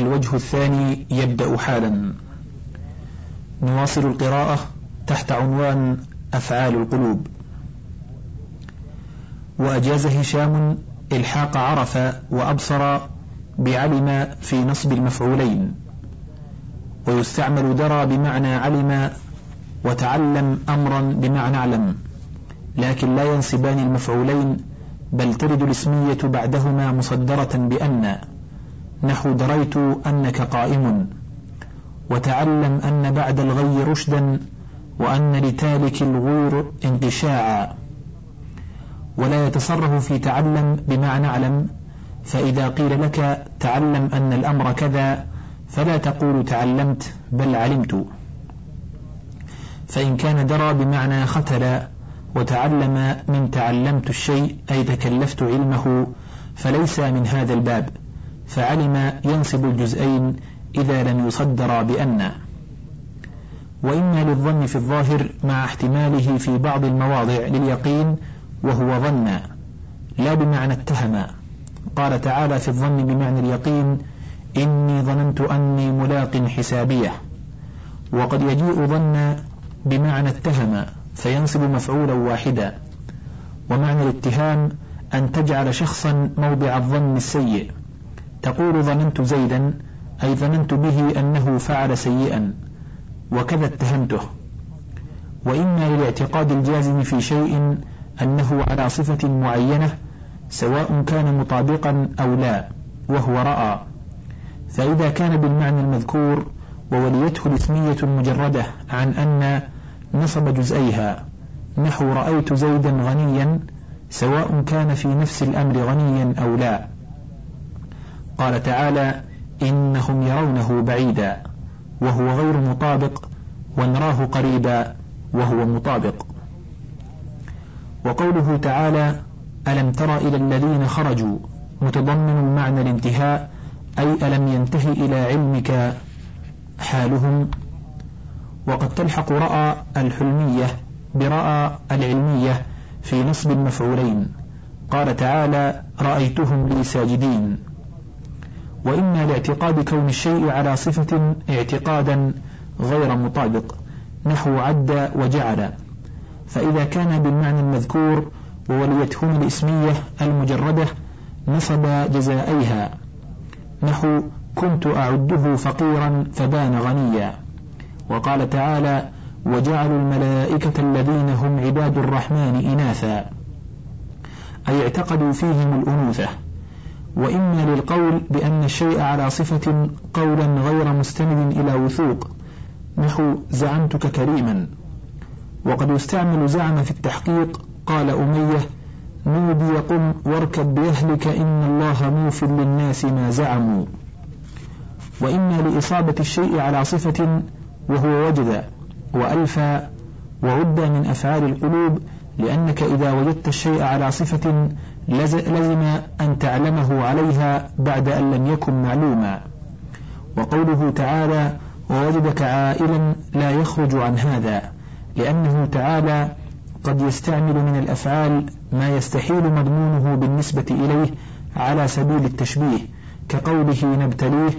الوجه الثاني يبدأ حالا. نواصل القراءة تحت عنوان أفعال القلوب. وأجاز هشام إلحاق عرف وأبصر بعلم في نصب المفعولين. ويستعمل درى بمعنى علم وتعلم أمرا بمعنى اعلم لكن لا ينصبان المفعولين بل ترد الاسمية بعدهما مصدرة بأن. نحو دريت أنك قائم. وتعلم أن بعد الغي رشدا وأن لتالك الغور انقشاعا ولا يتصرف في تعلم بمعنى أعلم فإذا قيل لك تعلم أن الأمر كذا فلا تقول تعلمت بل علمت. فإن كان درى بمعنى ختل وتعلم من تعلمت الشيء أي تكلفت علمه فليس من هذا الباب. فعلم ينصب الجزئين إذا لم يصدر بأن. وإما للظن في الظاهر مع احتماله في بعض المواضع لليقين وهو ظن لا بمعنى اتهم. قال تعالى في الظن بمعنى اليقين إني ظننت أني ملاق حسابية. وقد يجيء ظن بمعنى اتهم فينصب مفعولا واحدا. ومعنى الاتهام أن تجعل شخصا موضع الظن السيء. تقول ظننت زيدا أي ظننت به أنه فعل سيئا وكذا اتهمته. وإما للاعتقاد الجازم في شيء أنه على صفة معينة سواء كان مطابقا أو لا وهو رأى. فإذا كان بالمعنى المذكور ووليته الاسمية المجردة عن أن نصب جزئيها نحو رأيت زيدا غنيا سواء كان في نفس الأمر غنيا أو لا. قال تعالى إنهم يرونه بعيدا وهو غير مطابق ونراه قريبا وهو مطابق. وقوله تعالى ألم تر إلى الذين خرجوا متضمن معنى الانتهاء أي ألم ينتهي إلى علمك حالهم؟ وقد تلحق رأى الحلمية برأى العلمية في نصب المفعولين. قال تعالى رأيتهم لي ساجدين. وإما لاعتقاد كون الشيء على صفة اعتقادا غير مطابق نحو عد وجعل. فإذا كان بالمعنى المذكور ووليتهم الإسمية المجردة نصب جزائيها نحو كنت أعده فقيرا فبان غنيا. وقال تعالى وجعلوا الملائكة الذين هم عباد الرحمن إناثا. أي اعتقدوا فيهم الأنوثة. وإما للقول بأن الشيء على صفة قولا غير مستند إلى وثوق. نحو زعمتك كريما. وقد يستعمل زعم في التحقيق. قال أمية نودي قم واركب بأهلك إن الله موف للناس ما زعموا. وإما لإصابة الشيء على صفة وهو وجد وألفى. وعد من أفعال القلوب لأنك إذا وجدت الشيء على صفة لزم أن تعلمه عليها بعد أن لم يكن معلوما. وقوله تعالى ووجدك عائلا لا يخرج عن هذا. لأنه تعالى قد يستعمل من الأفعال ما يستحيل مضمونه بالنسبة إليه على سبيل التشبيه كقوله نبتليه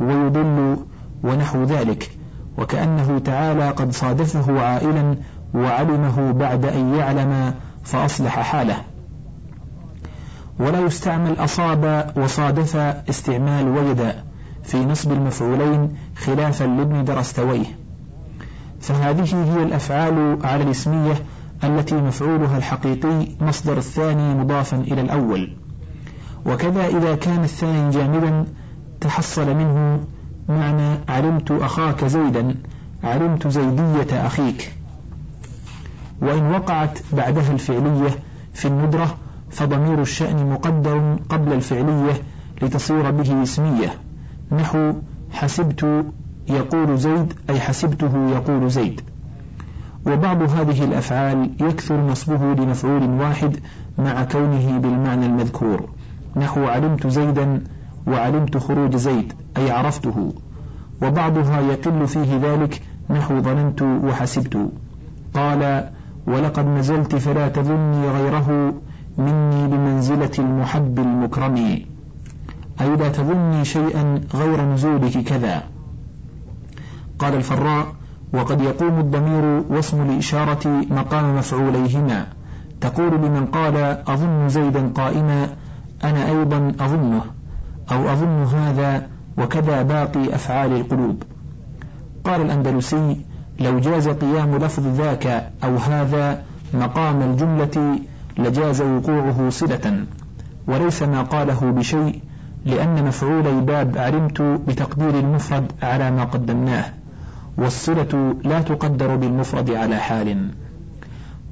ويضل ونحو ذلك. وكأنه تعالى قد صادفه عائلا وعلمه بعد أن يعلم فأصلح حاله. ولا يستعمل أصاب وصادف استعمال وجد في نصب المفعولين خلافا لابن درستويه. فهذه هي الأفعال على الاسمية التي مفعولها الحقيقي مصدر الثاني مضافا إلى الأول. وكذا إذا كان الثاني جامدا تحصل منه معنى علمت أخاك زيدا علمت زيدية أخيك. وإن وقعت بعدها الفعلية في الندرة فضمير الشأن مقدر قبل الفعلية لتصير به اسمية. نحو حسبت يقول زيد أي حسبته يقول زيد. وبعض هذه الأفعال يكثر نصبه لمفعول واحد مع كونه بالمعنى المذكور. نحو علمت زيدا وعلمت خروج زيد أي عرفته. وبعضها يقل فيه ذلك نحو ظننت وحسبت. قال ولقد نزلت فلا تظني غيره مني بمنزلة المحب المكرم. أي لا تظني شيئا غير نزولك كذا. قال الفراء وقد يقوم الضمير واسم الإشارة مقام مفعوليهما. تقول لمن قال أظن زيدا قائما أنا أيضا أظنه أو أظن هذا وكذا باقي أفعال القلوب. قال الأندلسي لو جاز قيام لفظ ذاك أو هذا مقام الجملة لجاز وقوعه صلة وليس ما قاله بشيء لأن مفعول باب علمت بتقدير المفرد على ما قدمناه والصلة لا تقدر بالمفرد على حال.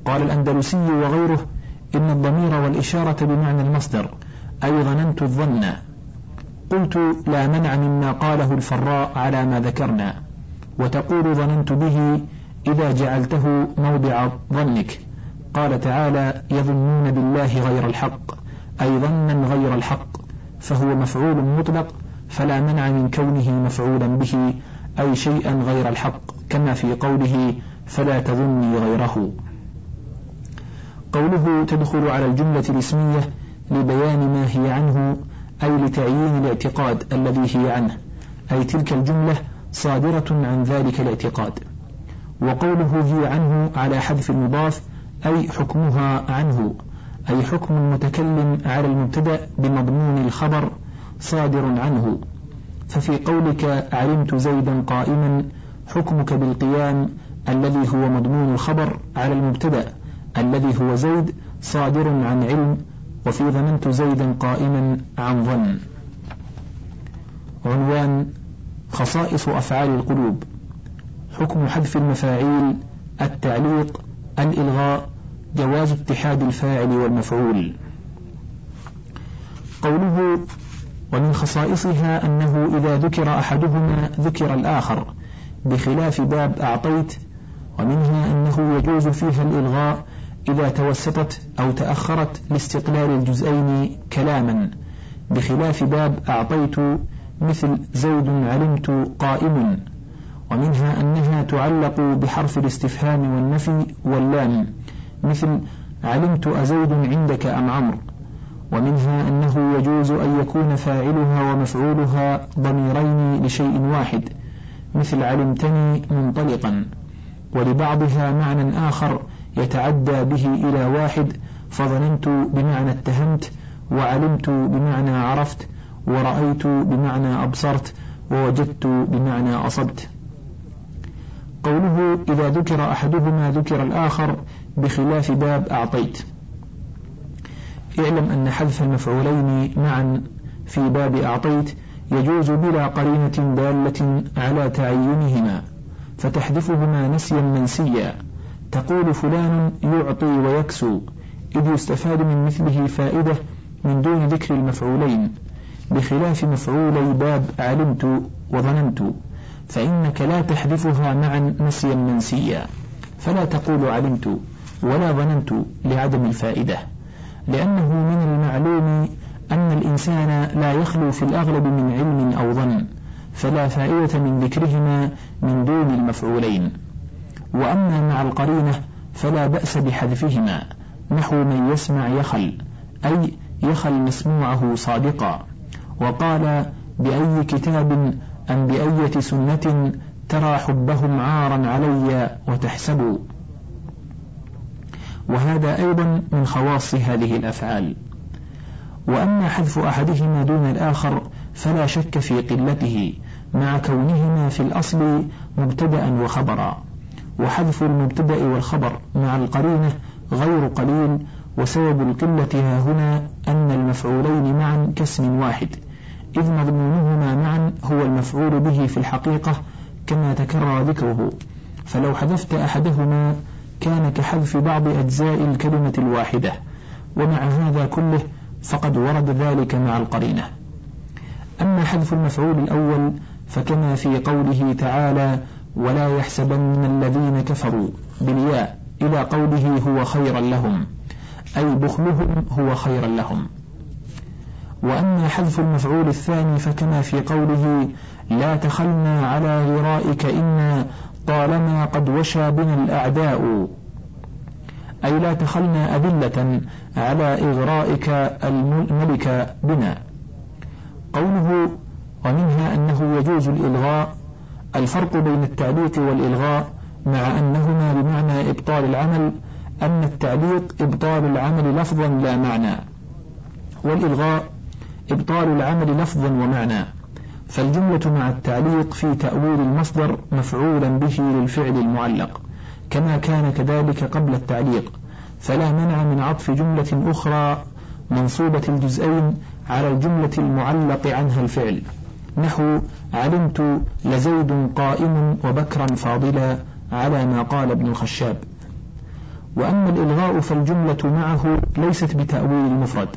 قال الأندلسي وغيره إن الضمير والإشارة بمعنى المصدر أي ظننت الظن. قلت لا منع مما قاله الفراء على ما ذكرنا وتقول ظننت به إذا جعلته موضع ظنك. قال تعالى يظنون بالله غير الحق أي ظنا غير الحق فهو مفعول مطلق فلا منع من كونه مفعولا به أي شيئا غير الحق كما في قوله فلا تظني غيره. قوله تدخل على الجملة الاسمية لبيان ما هي عنه أي لتعيين الاعتقاد الذي هي عنه أي تلك الجملة صادرة عن ذلك الاعتقاد. وقوله هي عنه على حذف المضاف أي حكمها عنه أي حكم المتكلم على المبتدأ بمضمون الخبر صادر عنه. ففي قولك علمت زيدا قائما حكمك بالقيام الذي هو مضمون الخبر على المبتدأ الذي هو زيد صادر عن علم وفي ظننت زيدا قائما عن ظن. عنوان خصائص أفعال القلوب. حكم حذف المفاعيل التعليق الإلغاء جواز اتحاد الفاعل والمفعول. قوله ومن خصائصها أنه إذا ذكر أحدهما ذكر الآخر بخلاف باب أعطيت ومنها أنه يجوز فيها الإلغاء إذا توسطت أو تأخرت لاستقلال الجزئين كلاما بخلاف باب أعطيت مثل زيد علمت قائم. ومنها أنها تعلق بحرف الاستفهام والنفي واللام. مثل علمت أزيد عندك أم عمرو؟ ومنها أنه يجوز أن يكون فاعلها ومفعولها ضميرين لشيء واحد. مثل علمتني منطلقا. ولبعضها معنى آخر يتعدى به إلى واحد فظننت بمعنى اتهمت وعلمت بمعنى عرفت ورأيت بمعنى أبصرت ووجدت بمعنى أصبت. قوله إذا ذكر أحدهما ذكر الآخر بخلاف باب أعطيت. اعلم أن حذف المفعولين معا في باب أعطيت يجوز بلا قرينة دالة على تعينهما فتحذفهما نسيا منسيا. تقول فلان يعطي ويكسو إذ يستفاد من مثله فائدة من دون ذكر المفعولين بخلاف مفعولي باب علمت وظننت. فإنك لا تحذفها معا نسيا منسيا. فلا تقول علمت ولا ظننت لعدم الفائدة لأنه من المعلوم أن الإنسان لا يخلو في الأغلب من علم أو ظن فلا فائدة من ذكرهما من دون المفعولين. وأما مع القرينة فلا بأس بحذفهما نحو من يسمع يخل أي يخل مسموعه صادقا. وقال بأي كتاب أم بأية سنة ترى حبهم عارا علي وتحسب وهذا أيضا من خواص هذه الأفعال. وأما حذف أحدهما دون الآخر فلا شك في قلته مع كونهما في الأصل مبتدأ وخبرا. وحذف المبتدأ والخبر مع القرينة غير قليل وسبب القلة هنا أن المفعولين معا كاسم واحد. إذ مضمونهما معا هو المفعول به في الحقيقة كما تكرر ذكره. فلو حذفت أحدهما كان كحذف بعض أجزاء الكلمة الواحدة ومع هذا كله فقد ورد ذلك مع القرينة. أما حذف المفعول الأول فكما في قوله تعالى ولا يحسبن الذين كفروا بالياء إلى قوله هو خيرا لهم أي بخلهم هو خيرا لهم وأما حذف المفعول الثاني فكما في قوله لا تخلنا على غرائك إنا طالما قد وشى بنا الأعداء. أي لا تخلنا أذلة على إغرائك الملك بنا. قوله ومنها أنه يجوز الإلغاء الفرق بين التعليق والإلغاء مع أنهما بمعنى إبطال العمل أن التعليق إبطال العمل لفظا لا معنى. والإلغاء إبطال العمل لفظا ومعنى. فالجملة مع التعليق في تأويل المصدر مفعولا به للفعل المعلق كما كان كذلك قبل التعليق. فلا منع من عطف جملة أخرى منصوبة الجزئين على الجملة المعلق عنها الفعل. نحو علمت لزيد قائم وبكرا فاضلا على ما قال ابن الخشاب. وأما الإلغاء فالجملة معه ليست بتأويل المفرد.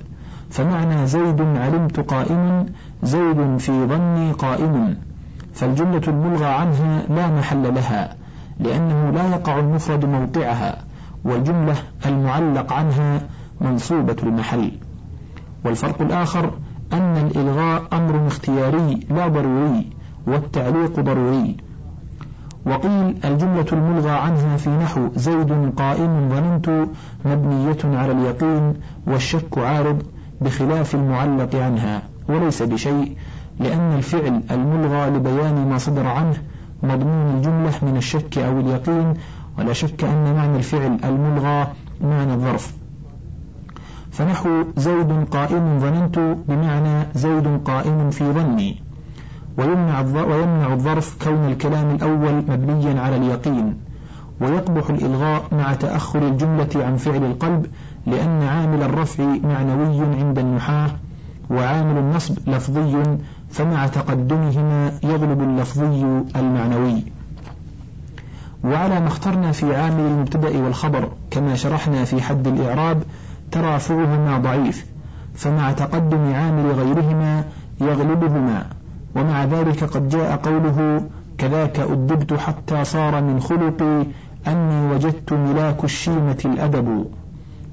فمعنى زيد علمت قائم زيد في ظني قائم. فالجملة الملغى عنها لا محل لها لأنه لا يقع المفرد موقعها والجملة المعلق عنها منصوبة المحل. والفرق الآخر أن الإلغاء أمر اختياري لا ضروري والتعليق ضروري. وقيل الجملة الملغى عنها في نحو زيد قائم ظننت مبنية على اليقين والشك عارض بخلاف المعلق عنها وليس بشيء لأن الفعل الملغى لبيان ما صدر عنه مضمون الجملة من الشك أو اليقين ولا شك أن معنى الفعل الملغى معنى الظرف. فنحو زيد قائم ظننت بمعنى زيد قائم في ظني. ويمنع ويمنع الظرف كون الكلام الأول مبنيا على اليقين. ويقبح الإلغاء مع تأخر الجملة عن فعل القلب لأن عامل الرفع معنوي عند النحاة وعامل النصب لفظي فمع تقدمهما يغلب اللفظي المعنوي. وعلى ما اخترنا في عامل المبتدأ والخبر كما شرحنا في حد الإعراب ترافعهما ضعيف فمع تقدم عامل غيرهما يغلبهما. ومع ذلك قد جاء قوله كذاك أدبت حتى صار من خلقي أني وجدت ملاك الشيمة الأدب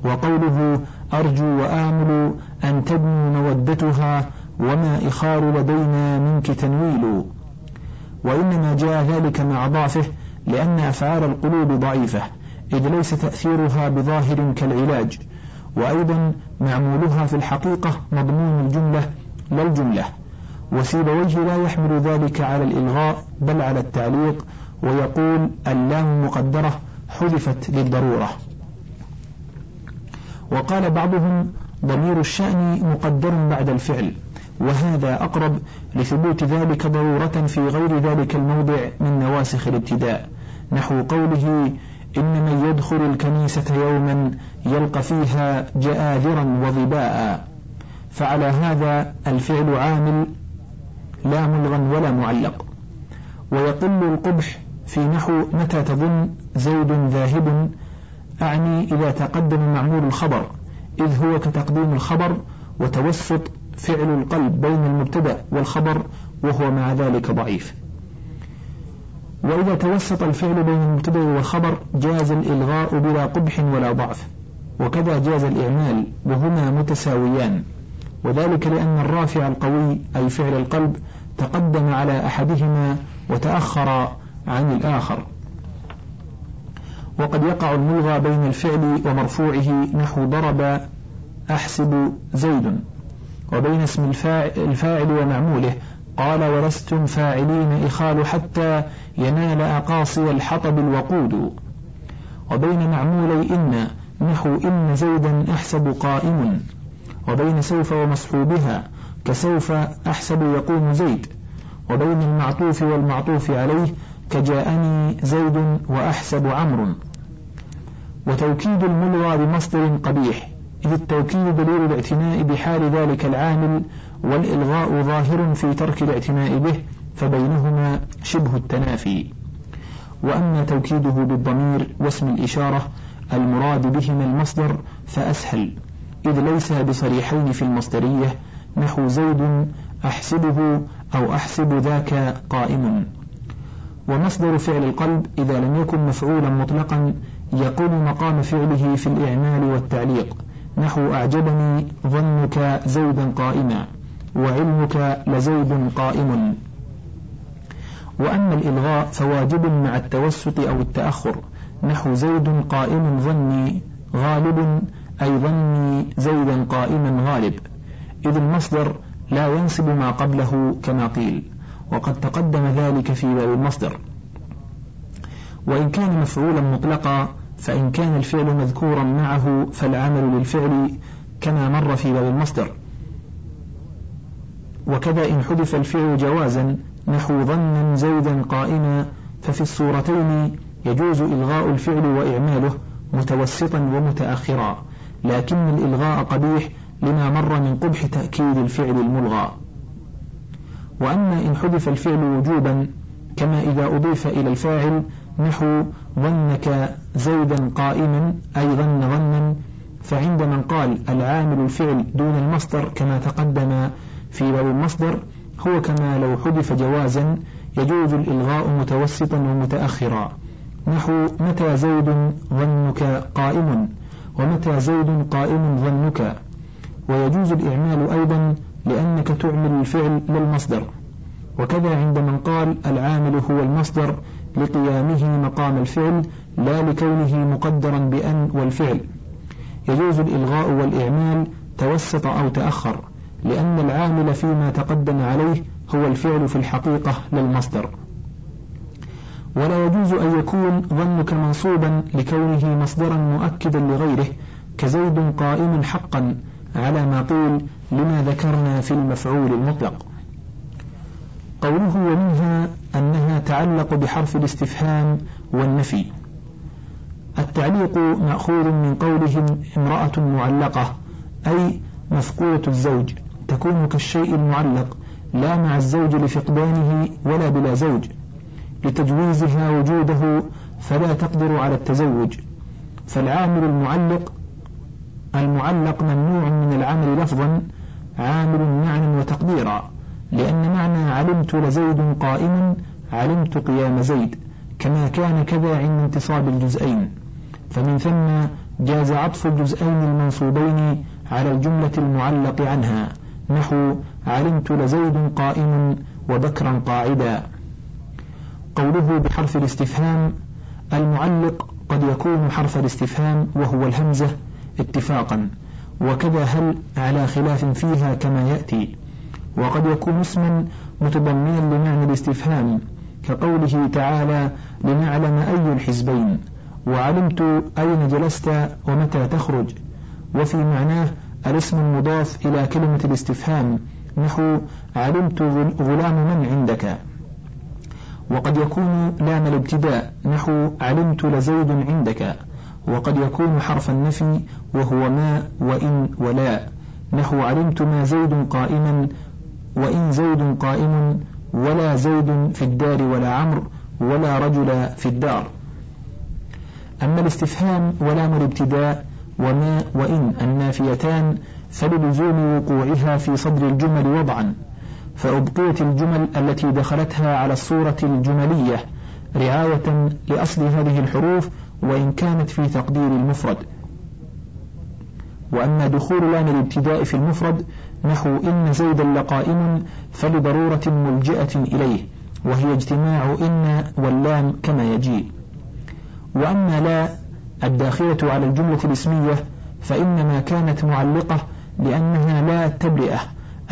وقوله أرجو وآمل أن تبني مودتها وما إخار لدينا منك تنويل. وإنما جاء ذلك مع ضعفه لأن أفعال القلوب ضعيفة إذ ليس تأثيرها بظاهر كالعلاج. وأيضا معمولها في الحقيقة مضمون الجملة لا الجملة. وسيبويه لا يحمل ذلك على الإلغاء بل على التعليق ويقول اللام مقدرة حذفت للضرورة. وقال بعضهم ضمير الشأن مقدر بعد الفعل وهذا أقرب لثبوت ذلك ضرورة في غير ذلك الموضع من نواسخ الابتداء. نحو قوله إن من يدخل الكنيسة يوما يلقى فيها جآذرا وظباء. فعلى هذا الفعل عامل لا ملغا ولا معلق. ويقل القبح في نحو متى تظن زيد ذاهب أعني إذا تقدم معمول الخبر إذ هو كتقديم الخبر وتوسط فعل القلب بين المبتدأ والخبر وهو مع ذلك ضعيف. وإذا توسط الفعل بين المبتدأ والخبر جاز الإلغاء بلا قبح ولا ضعف وكذا جاز الإعمال وهما متساويان. وذلك لأن الرافع القوي أي فعل القلب تقدم على أحدهما وتأخر عن الآخر. وقد يقع الملغى بين الفعل ومرفوعه نحو ضرب أحسب زيد وبين اسم الفاعل ومعموله قال ولستم فاعلين إخال حتى ينال أقاصي الحطب الوقود. وبين معمولي إن نحو إن زيدا أحسب قائم. وبين سوف ومصحوبها كسوف أحسب يقوم زيد. وبين المعطوف والمعطوف عليه كجاءني زيد وأحسب عمرو. وتوكيد الملغى بمصدر قبيح إذ التوكيد دليل الاعتناء بحال ذلك العامل والإلغاء ظاهر في ترك الاعتناء به فبينهما شبه التنافي. وأما توكيده بالضمير واسم الإشارة المراد بهما المصدر فأسهل إذ ليس بصريحين في المصدرية نحو زيد أحسبه أو أحسب ذاك قائم. ومصدر فعل القلب إذا لم يكن مفعولا مطلقا يقوم مقام فعله في الإعمال والتعليق نحو أعجبني ظنك زيدا قائما وعلمك لزيد قائم. وأما الإلغاء فواجب مع التوسط أو التأخر نحو زيد قائم ظني غالب أي ظني زيدا قائما غالب. إذ المصدر لا ينصب ما قبله كما قيل وقد تقدم ذلك في باب المصدر. وإن كان مفعولا مطلقا فإن كان الفعل مذكورا معه فالعمل للفعل كما مر في باب المصدر. وكذا إن حذف الفعل جوازا نحو ظنا زيدا قائما ففي الصورتين يجوز إلغاء الفعل وإعماله متوسطا ومتأخرا لكن الإلغاء قبيح لما مر من قبح تأكيد الفعل الملغى. وأما إن حذف الفعل وجوبا كما إذا أضيف إلى الفاعل نحو ظنك زيدا قائما أي ظن ظنا فعند من قال العامل الفعل دون المصدر كما تقدم في باب المصدر هو كما لو حذف جوازا يجوز الإلغاء متوسطا ومتأخرا. نحو متى زيد ظنك قائم؟ ومتى زيد قائم ظنك؟ ويجوز الإعمال أيضا لأنك تعمل الفعل للمصدر. وكذا عند من قال العامل هو المصدر لقيامه مقام الفعل لا لكونه مقدرا بأن والفعل. يجوز الإلغاء والإعمال توسط أو تأخر لأن العامل فيما تقدم عليه هو الفعل في الحقيقة للمصدر ولا يجوز أن يكون ظنك منصوبا لكونه مصدرا مؤكدا لغيره كزيد قائم حقا على ما قيل لما ذكرنا في المفعول المطلق. قوله ومنها أنها تعلق بحرف الاستفهام والنفي. التعليق مأخوذ من قولهم امرأة معلقة أي مفقودة الزوج تكون كالشيء المعلق لا مع الزوج لفقدانه ولا بلا زوج. لتجويزها وجوده فلا تقدر على التزوج. فالعامل المعلق المعلق ممنوع من العمل لفظا عامل معنى وتقديرا لأن معنى علمت لزيد قائما علمت قيام زيد كما كان كذا عند انتصاب الجزئين. فمن ثم جاز عطف الجزئين المنصوبين على الجملة المعلق عنها. نحو علمت لزيد قائم وبكرا قاعدا. قوله بحرف الاستفهام المعلق قد يكون حرف الاستفهام وهو الهمزة اتفاقا. وكذا هل على خلاف فيها كما يأتي. وقد يكون اسما متضمنا لمعنى الاستفهام. كقوله تعالى لنعلم أي الحزبين وعلمت أين جلست ومتى تخرج. وفي معناه الاسم المضاف إلى كلمة الاستفهام نحو علمت غلام من عندك. وقد يكون لام الابتداء نحو علمت لزيد عندك. وقد يكون حرف النفي وهو ما وإن ولا نحو علمت ما زيد قائما وإن زيد قائم ولا زيد في الدار ولا عمرو ولا رجل في الدار. أما الاستفهام ولام الابتداء وما وإن النافيتان فللزوم وقوعها في صدر الجمل وضعا. فأبقيت الجمل التي دخلتها على الصورة الجملية رعاية لأصل هذه الحروف وإن كانت في تقدير المفرد. وأما دخول لام الابتداء في المفرد نحو إن زيدا لقائم فلضرورة ملجئة إليه وهي اجتماع إن واللام كما يجيء وأما لا الداخلة على الجملة الاسمية فإنما كانت معلقة لأنها لا تبرئة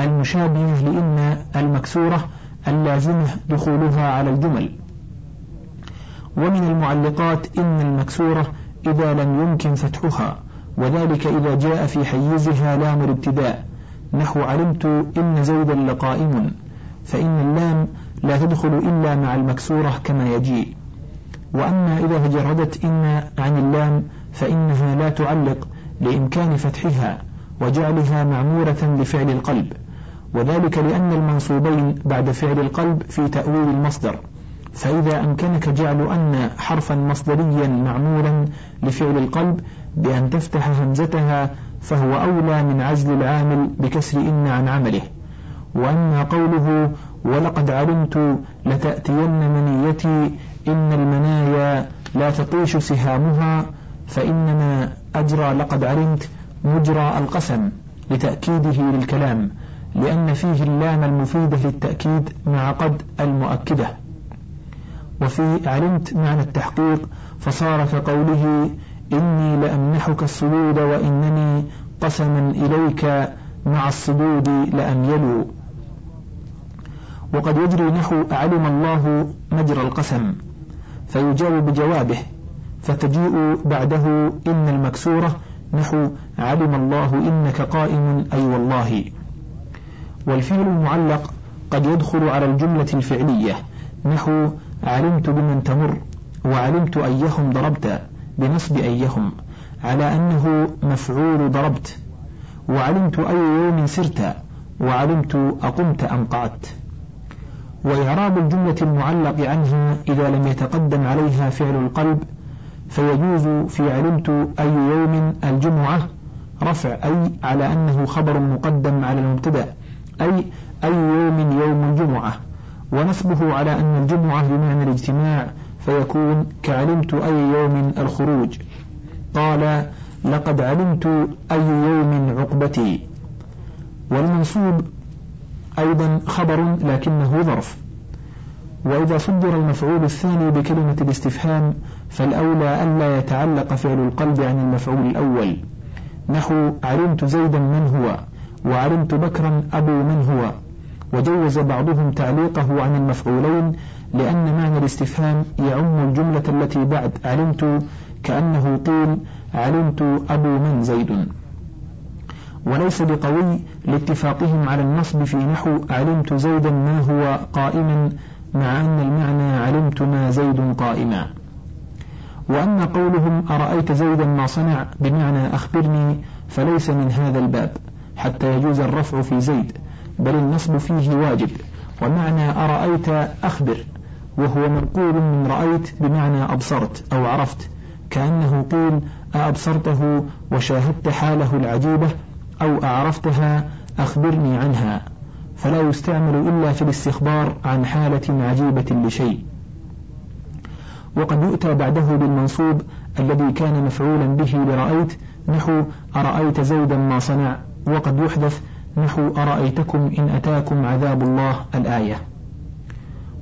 المشابهة لإن المكسورة اللازمة دخولها على الجمل. ومن المعلقات إن المكسورة إذا لم يمكن فتحها وذلك إذا جاء في حيزها لام الابتداء. نحو علمت إن زيدا لقائم فإن اللام لا تدخل إلا مع المكسورة كما يجيء. وأما إذا تجردت إن عن اللام فإنها لا تعلق لإمكان فتحها وجعلها معمورة لفعل القلب وذلك لأن المنصوبين بعد فعل القلب في تأويل المصدر. فإذا أمكنك جعل أن حرفا مصدريا معمولا لفعل القلب بأن تفتح همزتها فهو أولى من عزل العامل بكسر إن عن عمله. وأما قوله ولقد علمت لتأتين منيتي إن المنايا لا تطيش سهامها فإنما أجرى لقد علمت مجرى القسم لتأكيده للكلام لأن فيه اللام المفيدة للتأكيد مع قد المؤكدة. وفي علمت معنى التحقيق فصار كقوله إني لأمنحك الصدود وإنني قسما إليك مع الصدود لأميلوا وقد يجري نحو علم الله مجرى القسم فيجاوب بجوابه فتجيء بعده إن المكسورة نحو علم الله إنك قائم أي والله. والفعل المعلق قد يدخل على الجملة الفعلية نحو علمت بمن تمر وعلمت أيهم ضربت. بنصب أيهم على أنه مفعول ضربت. وعلمت أي يوم سرت وعلمت أقمت أم قعدت. وإعراب الجملة المعلق عنها إذا لم يتقدم عليها فعل القلب فيجوز في علمت أي يوم الجمعة رفع أي على أنه خبر مقدم على المبتدأ أي أي يوم يوم الجمعة. ونصبه على أن الجمعة بمعنى الاجتماع فيكون كعلمت أي يوم الخروج. قال لقد علمت أي يوم عقبتي. والمنصوب أيضا خبر لكنه ظرف. وإذا صدر المفعول الثاني بكلمة الاستفهام فالأولى ألا يتعلق فعل القلب عن المفعول الأول. نحو علمت زيدا من هو وعلمت بكرا أبو من هو. وجوز بعضهم تعليقه عن المفعولين لأن معنى الاستفهام يعم الجملة التي بعد علمت كأنه قيل علمت أبو من زيد. وليس بقوي لاتفاقهم على النصب في نحو علمت زيدا ما هو قائما مع أن المعنى علمت ما زيد قائما. وأما قولهم أرأيت زيدا ما صنع بمعنى أخبرني فليس من هذا الباب حتى يجوز الرفع في زيد بل النصب فيه واجب ومعنى أرأيت أخبر. وهو منقول من رأيت بمعنى أبصرت أو عرفت كأنه قيل أأبصرته وشاهدت حاله العجيبة أو أعرفتها أخبرني عنها فلا يستعمل إلا في الاستخبار عن حالة عجيبة لشيء. وقد يؤتى بعده بالمنصوب الذي كان مفعولا به لرأيت نحو أرأيت زيدا ما صنع وقد يحدث نحو أرأيتكم إن أتاكم عذاب الله الآية.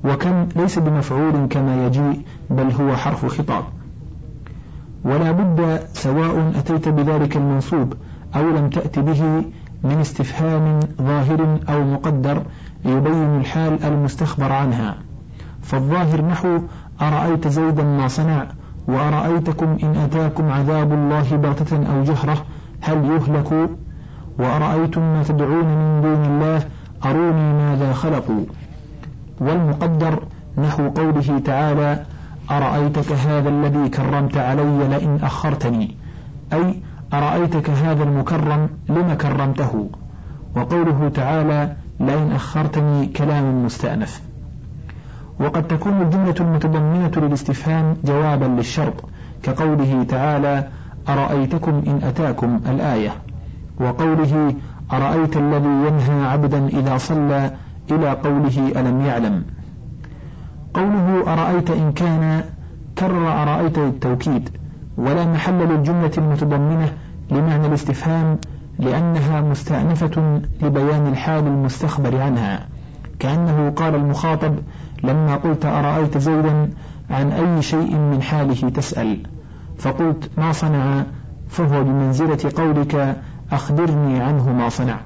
وكم ليس بمفعول كما يجيء بل هو حرف خطاب. ولا بد سواء أتيت بذلك المنصوب أو لم تأت به من استفهام ظاهر أو مقدر يبين الحال المستخبر عنها. فالظاهر نحو أرأيت زيدا ما صنع وأرأيتكم إن أتاكم عذاب الله بغتة أو جهرة هل يهلك؟ وأرأيتم ما تدعون من دون الله أروني ماذا خلقوا؟ والمقدر نحو قوله تعالى أرأيتك هذا الذي كرمت علي لئن أخرتني؟ أي أرأيتك هذا المكرم لم كرمته؟ وقوله تعالى لئن أخرتني كلام مستأنف. وقد تكون الجملة المتضمنة للاستفهام جوابا للشرط كقوله تعالى أرأيتكم إن أتاكم الآية؟ وقوله أرأيت الذي ينهى عبدا إذا صلى إلى قوله ألم يعلم؟ قوله أرأيت إن كان كرر أرأيت للتوكيد ولا محل للجملة المتضمنة لمعنى الاستفهام لأنها مستأنفة لبيان الحال المستخبر عنها. كأنه قال المخاطب لما قلت أرأيت زيدا عن أي شيء من حاله تسأل. فقلت ما صنع؟ فهو بمنزلة قولك أخبرني عنه ما صنع.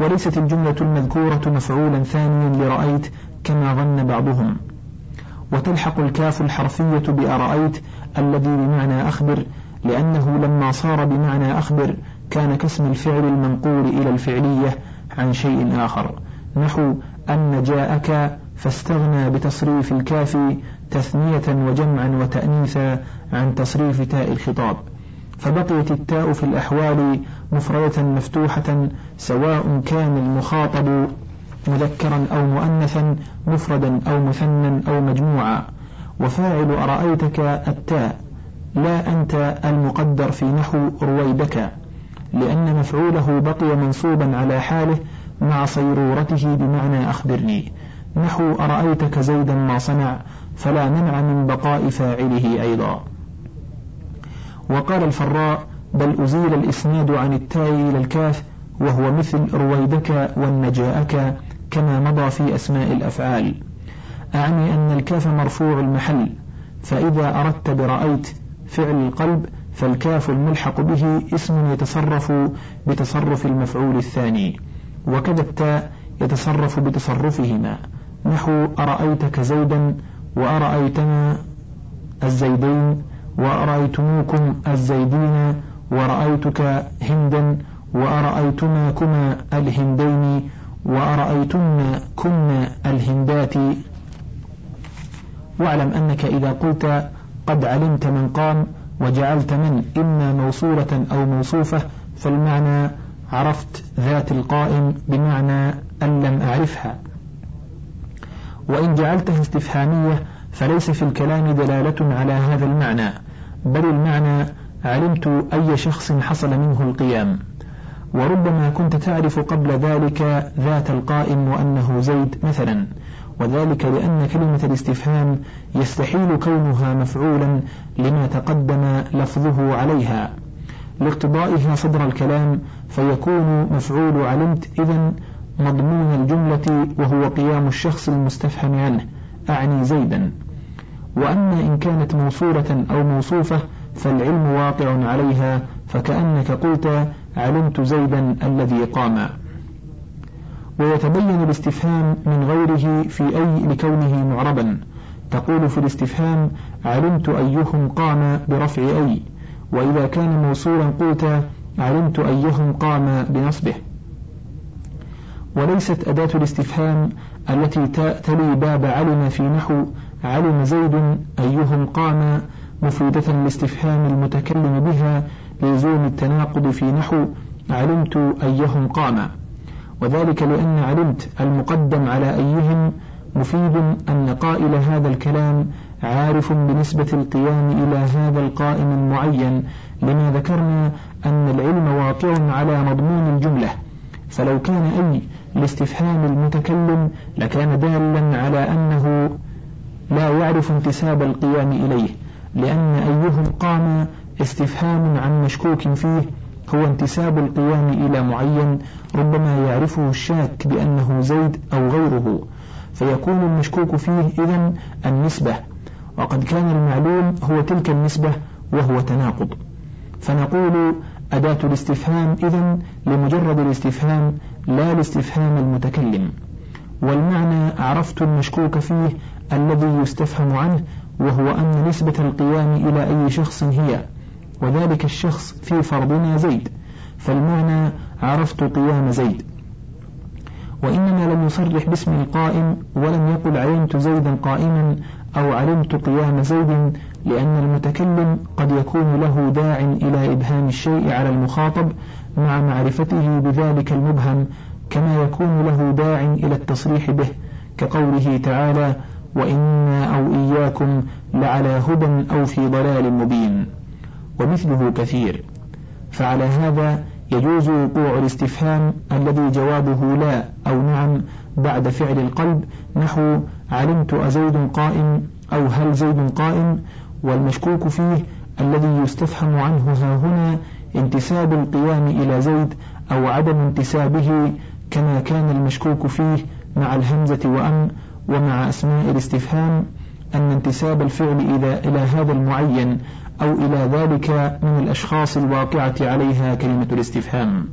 وليست الجملة المذكورة مفعولا ثانيا لرأيت كما ظن بعضهم. وتلحق الكاف الحرفية بأرأيت الذي بمعنى أخبر لأنه لما صار بمعنى أخبر كان كاسم الفعل المنقول إلى الفعلية عن شيء آخر. نحو أن جاءك فاستغنى بتصريف الكاف تثنية وجمعا وتأنيثا عن تصريف تاء الخطاب. فبقيت التاء في الأحوال مفردة مفتوحة سواء كان المخاطب مذكرا أو مؤنثا مفردا أو مثنى أو مجموعا. وفاعل أرأيتك التاء لا أنت المقدر في نحو رويدك لأن مفعوله بقي منصوبا على حاله مع صيرورته بمعنى أخبرني. نحو أرأيتك زيدا ما صنع فلا منع من بقاء فاعله أيضا. وقال الفراء بل أزيل الإسناد عن التاء إلى الكاف وهو مثل رويدك والنجاءك كما مضى في أسماء الأفعال. أعني أن الكاف مرفوع المحل فإذا أردت برأيت فعل القلب فالكاف الملحق به اسم يتصرف بتصرف المفعول الثاني وكذا التاء يتصرف بتصرفهما. نحو أرأيتك زيدا وأرأيتنا الزيدين وأرأيتموكم الزيدين ورأيتك هندا وأرأيتماكما الهندين وأرأيتن كن الهندات. واعلم أنك إذا قلت قد علمت من قام وجعلت من إما موصولة أو موصوفة فالمعنى عرفت ذات القائم بمعنى أن لم أعرفها. وإن جعلتها استفهامية فليس في الكلام دلالة على هذا المعنى بل المعنى علمت أي شخص حصل منه القيام وربما كنت تعرف قبل ذلك ذات القائم وأنه زيد مثلا وذلك لأن كلمة الاستفهام يستحيل كونها مفعولا لما تقدم لفظه عليها. لاقتضائها صدر الكلام فيكون مفعول علمت إذا مضمون الجملة وهو قيام الشخص المستفهم عنه أعني زيدا. وأما إن كانت موصولة أو موصوفة فالعلم واقع عليها فكأنك قلت علمت زيدا الذي قام. ويتبين الاستفهام من غيره في أي لكونه معربا. تقول في الاستفهام علمت أيهم قام برفع أي. وإذا كان موصولا قلت علمت أيهم قام بنصبه. وليست أداة الاستفهام التي تلي باب علم في نحو علم زيد أيهم قام مفيدة لاستفهام المتكلم بها لزوم التناقض في نحو علمت أيهم قام وذلك لأن علمت المقدم على أيهم مفيد أن قائل هذا الكلام عارف بنسبة القيام إلى هذا القائم المعين لما ذكرنا أن العلم واقع على مضمون الجملة. فلو كان أي لاستفهام المتكلم لكان دالا على أنه لا يعرف انتساب القيام إليه. لأن أيهم قام استفهام عن مشكوك فيه هو انتساب القيام إلى معين ربما يعرفه الشاك بأنه زيد أو غيره فيكون المشكوك فيه إذا النسبة وقد كان المعلوم هو تلك النسبة وهو تناقض. فنقول أداة الاستفهام إذا لمجرد الاستفهام لا لاستفهام المتكلم. والمعنى عرفت المشكوك فيه الذي يستفهم عنه وهو أن نسبة القيام إلى أي شخص هي وذلك الشخص في فرضنا زيد فالمعنى عرفت قيام زيد. وإنما لم يصرح باسم القائم ولم يقل علمت زيدا قائما أو علمت قيام زيد لأن المتكلم قد يكون له داع إلى إبهام الشيء على المخاطب مع معرفته بذلك المبهم كما يكون له داع إلى التصريح به كقوله تعالى وإنا أو إياكم لعلى هدى أو في ضلال مبين. ومثله كثير. فعلى هذا يجوز وقوع الاستفهام الذي جوابه لا أو نعم بعد فعل القلب نحو علمت أزيد قائم أو هل زيد قائم؟ والمشكوك فيه الذي يستفهم عنه ها هنا انتساب القيام إلى زيد أو عدم انتسابه كما كان المشكوك فيه مع الهمزة وأم ومع أسماء الاستفهام أن انتساب الفعل إلى إلى هذا المعين أو إلى ذلك من الأشخاص الواقعة عليها كلمة الاستفهام.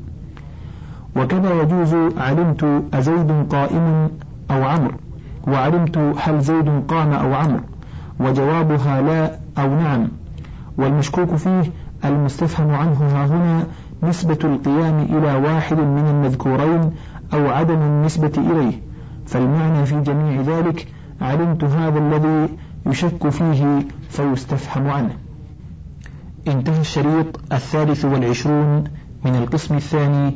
وكذا يجوز علمت أزيد قائم أو عمرو وعلمت هل زيد قام أو عمرو وجوابها لا أو نعم. والمشكوك فيه المستفهم عنه ها هنا نسبة القيام إلى واحد من المذكورين أو عدم النسبة إليه. فالمعنى في جميع ذلك علمت هذا الذي يشك فيه فيستفهم عنه. انتهى الشريط الثالث والعشرون من القسم الثاني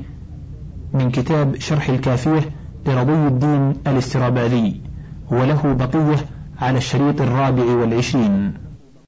من كتاب شرح الكافية لرضي الدين الاستراباذي وله بقية على الشريط الرابع والعشرين.